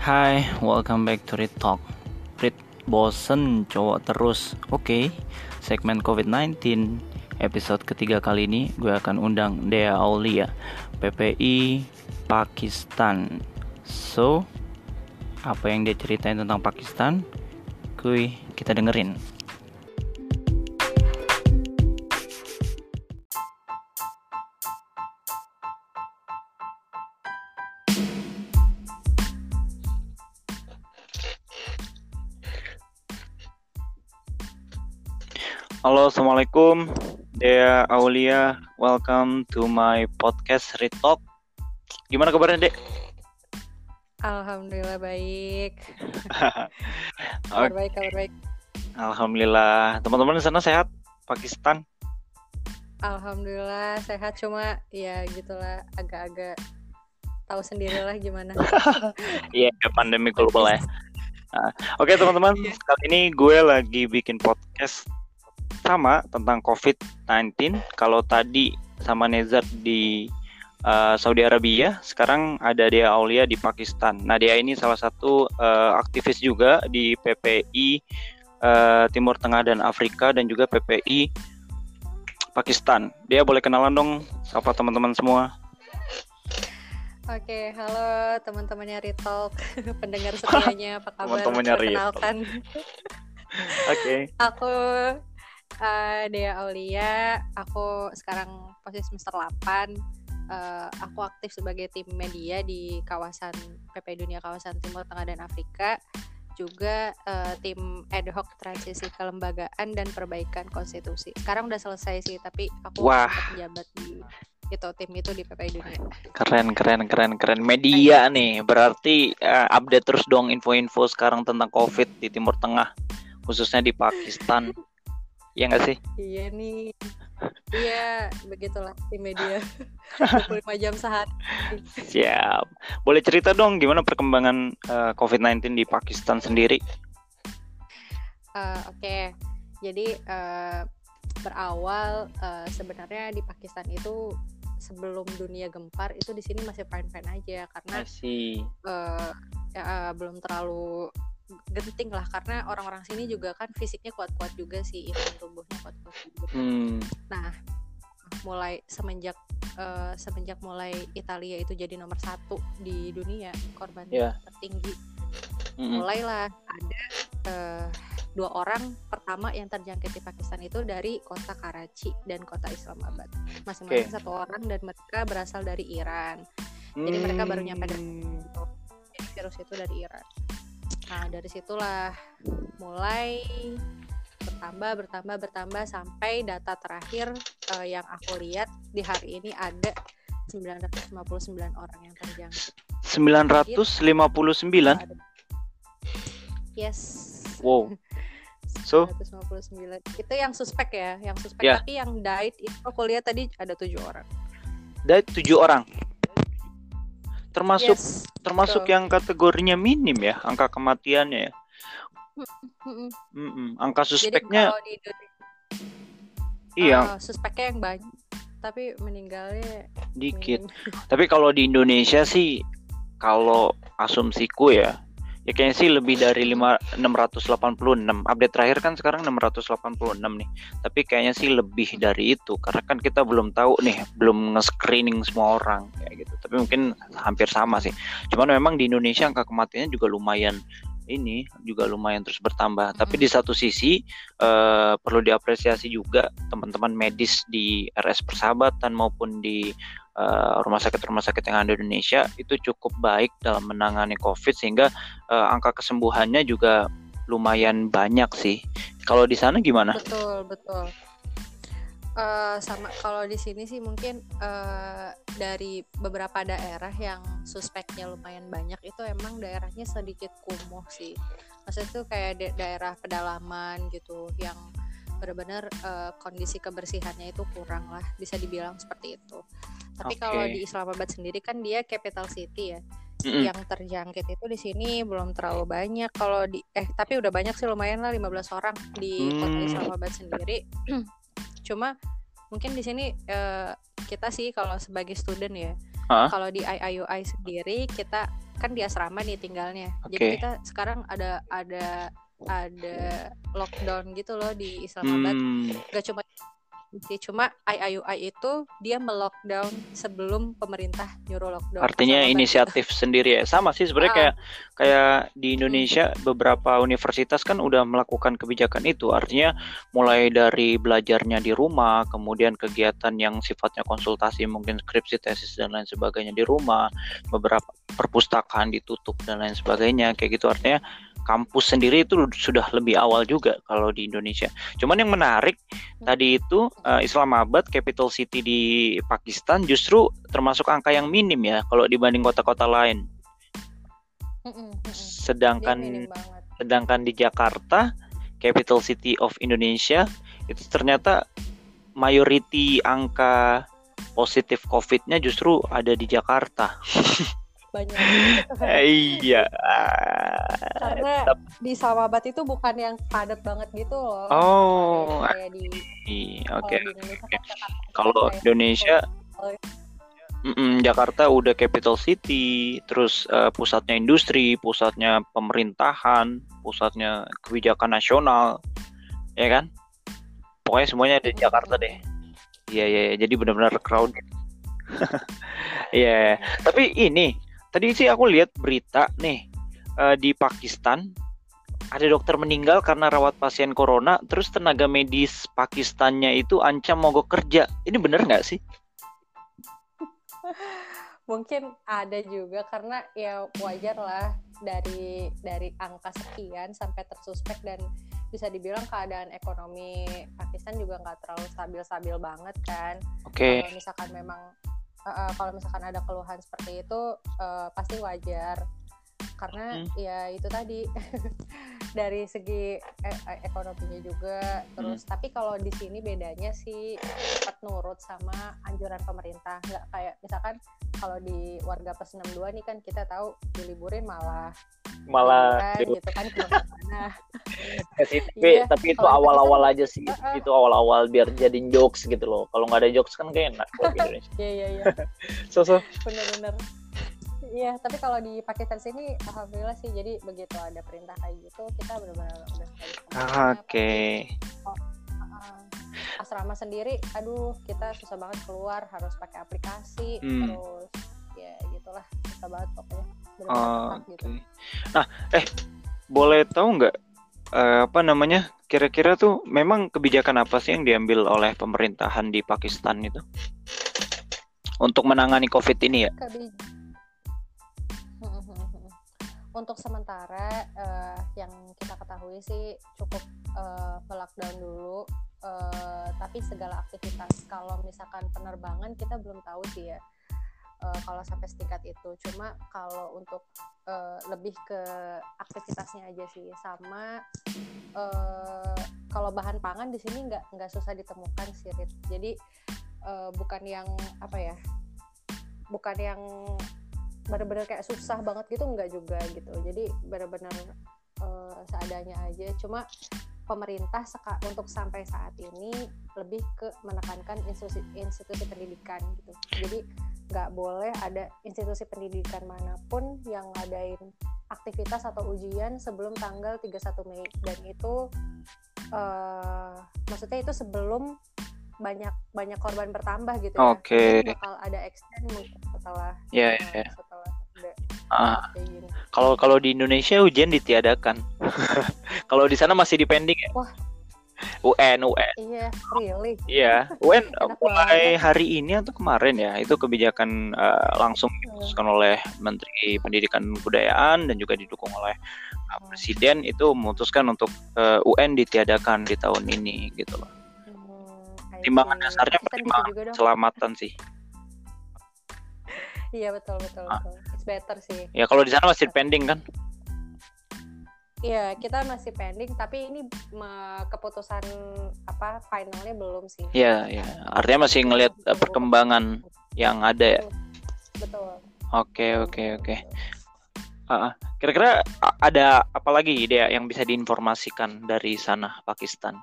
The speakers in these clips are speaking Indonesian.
Hai, welcome back to Read Talk. Read bosen cowok terus. Oke, segmen COVID-19 episode ketiga kali ini gue akan undang Dea Aulia, PPI Pakistan. So, apa yang dia ceritain tentang Pakistan? Kuy, kita dengerin. Halo, assalamualaikum. Dea Aulia, welcome to my podcast Read Talk. Gimana kabarnya, Dek? Alhamdulillah baik. kabar baik, kabar baik. Alhamdulillah. Teman-teman di sana sehat? Pakistan? Alhamdulillah sehat cuma ya gitulah agak-agak tahu sendirilah gimana. Iya, yeah, pandemi global ya. Nah, Oke okay, teman-teman, iya. kali ini gue lagi bikin podcast sama tentang COVID-19. Kalau tadi sama Nezar di uh, Saudi Arabia, sekarang ada dia Aulia di Pakistan. Nah dia ini salah satu uh, aktivis juga di PPI uh, eh, Timur Tengah dan Afrika dan juga PPI Pakistan. Dia boleh kenalan dong sama teman-teman semua. Oke, halo teman-temannya Retalk, pendengar setianya apa kabar? Teman-temannya Perkenalkan. Oke. Okay. Aku uh, Dea Aulia. Aku sekarang posisi semester 8. Uh, eh, aku aktif sebagai tim media di kawasan PP Dunia Kawasan Timur Tengah dan Afrika. Juga uh, tim ad hoc transisi kelembagaan dan perbaikan konstitusi. Sekarang udah selesai sih, tapi aku Wah. jabat di itu tim itu di PP Dunia. Keren keren keren keren media Ayo. nih. Berarti uh, update terus dong info-info sekarang tentang Covid di Timur Tengah, khususnya di Pakistan. Iya nggak sih? Iya nih. Iya, begitulah di media 25 jam sehari. Siap. Boleh cerita dong gimana perkembangan uh, eh, COVID-19 di Pakistan sendiri? Uh, Oke, okay. jadi uh, berawal uh, sebenarnya di Pakistan itu sebelum dunia gempar itu di sini masih fine-fine aja karena uh, ya, uh, belum terlalu genting lah karena orang-orang sini juga kan fisiknya kuat-kuat juga sih imun tubuhnya kuat-kuat juga. Hmm. Nah mulai semenjak uh, semenjak mulai Italia itu jadi nomor satu di dunia korban yeah. tertinggi mm-hmm. mulailah ada uh, dua orang pertama yang terjangkit di Pakistan itu dari kota Karachi dan kota Islamabad masing-masing okay. satu orang dan mereka berasal dari Iran jadi hmm. mereka baru nyampe dari hmm. jadi virus itu dari Iran Nah, dari situlah mulai bertambah bertambah bertambah sampai data terakhir uh, yang aku lihat di hari ini ada 959 orang yang terjangkit. 959? Yes. Wow. So 959. Itu yang suspek ya, yang suspek yeah. tapi yang died itu aku lihat tadi ada tujuh orang. Died tujuh orang termasuk yes, termasuk betul. yang kategorinya minim ya angka kematiannya ya mm -mm. angka suspeknya Jadi di iya uh, suspeknya yang banyak tapi meninggalnya dikit minim. tapi kalau di Indonesia sih kalau asumsiku ya ya kayaknya sih lebih dari 5, 686 update terakhir kan sekarang 686 nih. Tapi kayaknya sih lebih dari itu. Karena kan kita belum tahu nih belum nge-screening semua orang kayak gitu. Tapi mungkin hampir sama sih. Cuman memang di Indonesia angka kematiannya juga lumayan ini juga lumayan terus bertambah. Tapi di satu sisi uh, perlu diapresiasi juga teman-teman medis di RS Persahabatan maupun di uh, rumah sakit rumah sakit yang ada di Indonesia itu cukup baik dalam menangani COVID sehingga uh, angka kesembuhannya juga lumayan banyak sih. Kalau di sana gimana? Betul betul. Uh, sama kalau di sini sih mungkin uh, dari beberapa daerah yang suspeknya lumayan banyak itu emang daerahnya sedikit kumuh sih. Maksudnya itu kayak daerah pedalaman gitu yang benar-benar uh, kondisi kebersihannya itu kurang lah bisa dibilang seperti itu tapi okay. kalau di Islamabad sendiri kan dia capital city ya mm-hmm. yang terjangkit itu di sini belum terlalu banyak kalau di eh tapi udah banyak sih lumayan lah 15 orang di mm. kota Islamabad sendiri cuma mungkin di sini uh, kita sih kalau sebagai student ya. Hah? Kalau di IIUI sendiri kita kan di asrama nih tinggalnya. Jadi Oke. kita sekarang ada ada ada lockdown gitu loh di Islamabad. Hmm, Gak cuma sih cuma IIUI itu dia melockdown sebelum pemerintah nyuruh lockdown. artinya inisiatif sendiri ya. Sama sih sebenarnya Ah. kayak kayak di Indonesia beberapa universitas kan udah melakukan kebijakan itu. Artinya mulai dari belajarnya di rumah, kemudian kegiatan yang sifatnya konsultasi mungkin skripsi, tesis dan lain sebagainya di rumah, beberapa perpustakaan ditutup dan lain sebagainya kayak gitu. Artinya kampus sendiri itu sudah lebih awal juga kalau di Indonesia. Cuman yang menarik tadi itu eh, Islamabad, capital city di Pakistan justru termasuk angka yang minim ya kalau dibanding kota-kota lain. Mm-mm. Dia Sedangkan sedangkan di Jakarta, capital city of Indonesia, itu ternyata mayoriti angka positif COVID-nya justru ada di Jakarta. Banyak. Iya. Karena di Islamabad itu bukan yang padat banget gitu loh. Oh, kayak di iya, oke. di Indonesia kan Kalau Indonesia Oh, Mm-mm, Jakarta udah capital city, terus eh, pusatnya industri, pusatnya pemerintahan, pusatnya kebijakan nasional, ya kan? Pokoknya semuanya ada di Jakarta deh. Iya iya, iya. jadi benar-benar crowded. Iya, tapi ini tadi sih aku lihat berita nih eh, di Pakistan ada dokter meninggal karena rawat pasien corona, terus tenaga medis Pakistannya itu ancam mogok kerja. Ini bener nggak sih? mungkin ada juga karena ya wajar lah dari dari angka sekian sampai tersuspek dan bisa dibilang keadaan ekonomi Pakistan juga nggak terlalu stabil-stabil banget kan Oke. kalau misalkan memang eh, eh, kalau misalkan ada keluhan seperti itu eh, pasti wajar karena Hmm. ya itu tadi dari segi eh, eh, ekonominya juga terus Hmm. tapi kalau di sini bedanya sih cepat nurut sama anjuran pemerintah nggak kayak misalkan kalau di warga plus 62 nih kan kita tahu diliburin malah malah liburan gitu kan ke mana tapi Iya, tapi itu awal-awal aja sih Uh-uh. itu awal-awal biar jadi jokes gitu loh kalau nggak ada jokes kan kayak enak kalau di Indonesia iya iya iya so, so. bener-bener Iya, tapi kalau di Pakistan sini alhamdulillah sih jadi begitu ada perintah kayak gitu kita benar-benar udah tahu semuanya, oke. uh, asrama sendiri aduh kita susah banget keluar harus pakai aplikasi Hmm. terus ya gitulah susah banget pokoknya oke ketat gitu. Nah eh boleh tahu nggak eh, apa namanya kira-kira tuh memang kebijakan apa sih yang diambil oleh pemerintahan di Pakistan itu? Untuk menangani COVID ini ya? Kebi- untuk sementara eh, yang kita ketahui sih cukup eh, melockdown dulu. Eh, tapi segala aktivitas kalau misalkan penerbangan kita belum tahu sih ya eh, kalau sampai setingkat itu. Cuma kalau untuk eh, lebih ke aktivitasnya aja sih. Sama eh, kalau bahan pangan di sini nggak nggak susah ditemukan sih jadi eh, bukan yang apa ya bukan yang benar-benar kayak susah banget gitu nggak juga gitu. Jadi benar-benar eh, seadanya aja. Cuma pemerintah seka- untuk sampai saat ini lebih ke menekankan institusi institusi pendidikan gitu. Jadi nggak boleh ada institusi pendidikan mana pun yang ngadain aktivitas atau ujian sebelum tanggal 31 Mei. Dan itu eh, maksudnya itu sebelum banyak banyak korban bertambah gitu ya Oke. Mungkin bakal ada extend mungkin setelah Nah, ya setelah ada Ah, kayak gini. kalau kalau di Indonesia ujian ditiadakan kalau di sana masih dipending ya Wah. UN UN Iya, really. Iya, UN Enak mulai hari ini atau kemarin ya, itu kebijakan eh, langsung diputuskan oleh Menteri Pendidikan Kebudayaan dan juga didukung oleh uh, Presiden itu memutuskan untuk eh, UN ditiadakan di tahun ini gitu loh. I Timbangan see. dasarnya gitu pertimbangan juga keselamatan sih. Iya betul betul Ah. betul. It's better sih. Ya kalau di sana masih pending kan? Iya kita masih pending tapi ini keputusan apa finalnya belum sih. Iya, ya. Artinya masih ngelihat eh, perkembangan yang ada ya. Betul. Oke, oke, oke. Ah, ah. kira-kira ada apa lagi ide yang bisa diinformasikan dari sana Pakistan?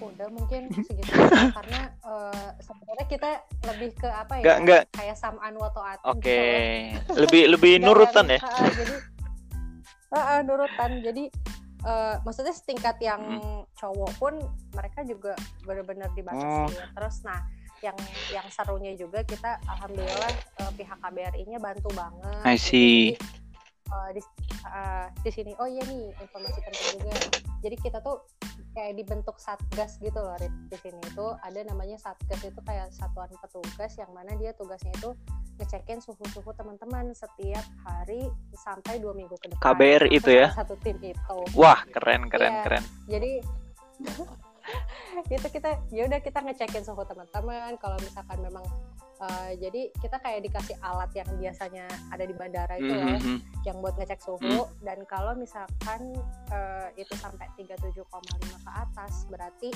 Udah mungkin segitu karena uh, sebenarnya kita lebih ke apa ya Nggak, nggak. kayak samaan wato Oke, lebih lebih nurutan ya. Uh, jadi uh, uh, nurutan. Jadi uh, maksudnya setingkat yang Hmm. cowok pun mereka juga benar-benar dibatasi. Oh. Terus nah yang yang serunya juga kita alhamdulillah uh, pihak KBRI-nya bantu banget. I gitu. see. Jadi, uh, di uh, di sini oh iya nih informasi penting juga. Jadi kita tuh kayak dibentuk satgas gitu loh Rit. di sini itu ada namanya satgas itu kayak satuan petugas yang mana dia tugasnya itu ngecekin suhu-suhu teman-teman setiap hari sampai dua minggu ke depan. KBR itu ya? Satu tim itu. Wah, keren keren Iya. keren. Jadi itu kita ya udah kita ngecekin suhu teman-teman kalau misalkan memang uh, jadi kita kayak dikasih alat yang biasanya ada di bandara itu loh Mhm. yang buat ngecek suhu dan kalau misalkan uh, itu sampai 37,5 ke atas berarti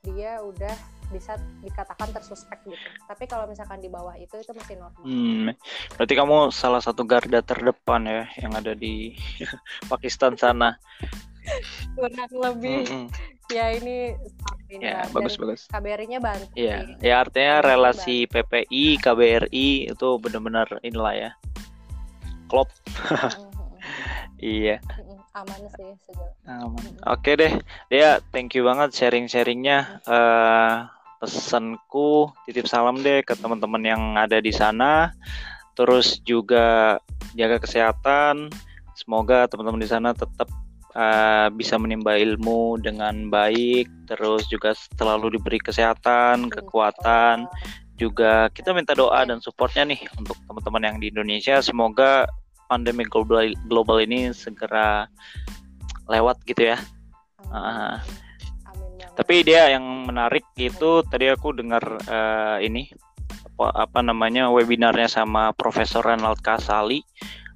dia udah bisa dikatakan tersuspek gitu. Tapi kalau misalkan di bawah itu itu masih normal. Hmm, berarti kamu salah satu garda terdepan ya yang ada di Pakistan sana. Kurang lebih Mm-mm. ya ini amin Ya, lah. bagus bagus. KBRI-nya bantu. Iya, ya artinya Bantu relasi PPI, KBRI itu benar-benar inilah ya. Klop. Mm, mm, Iya. mm, mm. Aman sih sejauh. aman. Oke deh, dia thank you banget sharing-sharingnya. Eh pesanku titip salam deh ke teman-teman yang ada di sana. Terus juga jaga kesehatan. Semoga teman-teman di sana tetap eh, bisa menimba ilmu dengan baik. Terus juga selalu diberi kesehatan, kekuatan. Juga kita minta doa dan supportnya nih untuk teman-teman yang di Indonesia. Semoga pandemi global global ini segera lewat gitu ya. Amin. Amin banget. Tapi dia yang menarik itu tadi aku dengar eh, ini apa, apa namanya webinarnya sama Profesor Renald Kasali.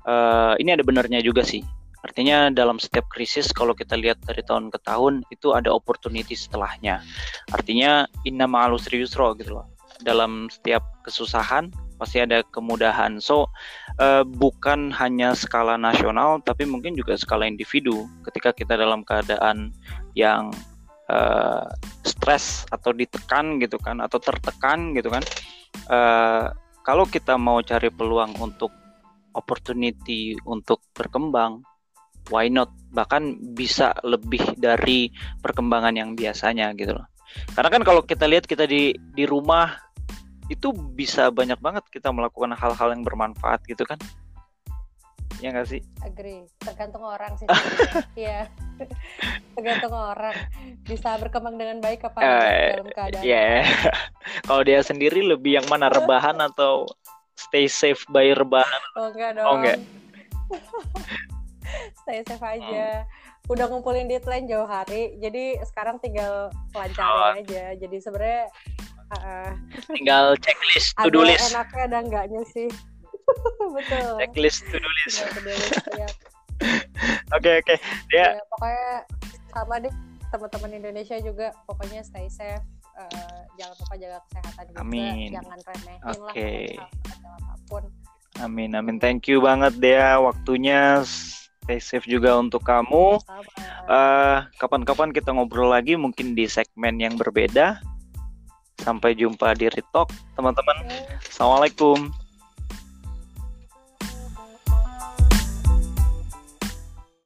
Eh, ini ada benarnya juga sih. Artinya dalam setiap krisis kalau kita lihat dari tahun ke tahun itu ada opportunity setelahnya. Artinya inna ma'al usri yusra gitu loh. Dalam setiap kesusahan pasti ada kemudahan. So eh, bukan hanya skala nasional tapi mungkin juga skala individu. Ketika kita dalam keadaan yang eh, stres atau ditekan gitu kan atau tertekan gitu kan Eh, kalau kita mau cari peluang untuk opportunity untuk berkembang why not bahkan bisa lebih dari perkembangan yang biasanya gitu loh karena kan kalau kita lihat kita di di rumah itu bisa banyak banget kita melakukan hal-hal yang bermanfaat gitu kan. Ya nggak sih? Agree. Tergantung orang sih. Iya. Tergantung orang. Bisa berkembang dengan baik apa Eh, dalam keadaan? ya kalau dia sendiri lebih yang mana rebahan atau stay safe by rebahan? Oh enggak dong. Oh, enggak. stay safe aja. Udah ngumpulin deadline jauh hari jadi sekarang tinggal Oh. lancarin aja. Jadi sebenarnya uh, tinggal checklist to do list. enaknya ada enggaknya sih. Betul. Checklist to do list. Tinggal to-do list, ya. oke oke. Ya, pokoknya sama deh teman-teman Indonesia juga. Pokoknya stay safe eh, jangan lupa jaga kesehatan juga. Amin. jangan remehin lah hal kecil apa pun. Amin amin. Thank you banget dia waktunya stay safe juga untuk kamu. Eh, kapan-kapan kita ngobrol lagi mungkin di segmen yang berbeda sampai jumpa di Retalk teman-teman. Assalamualaikum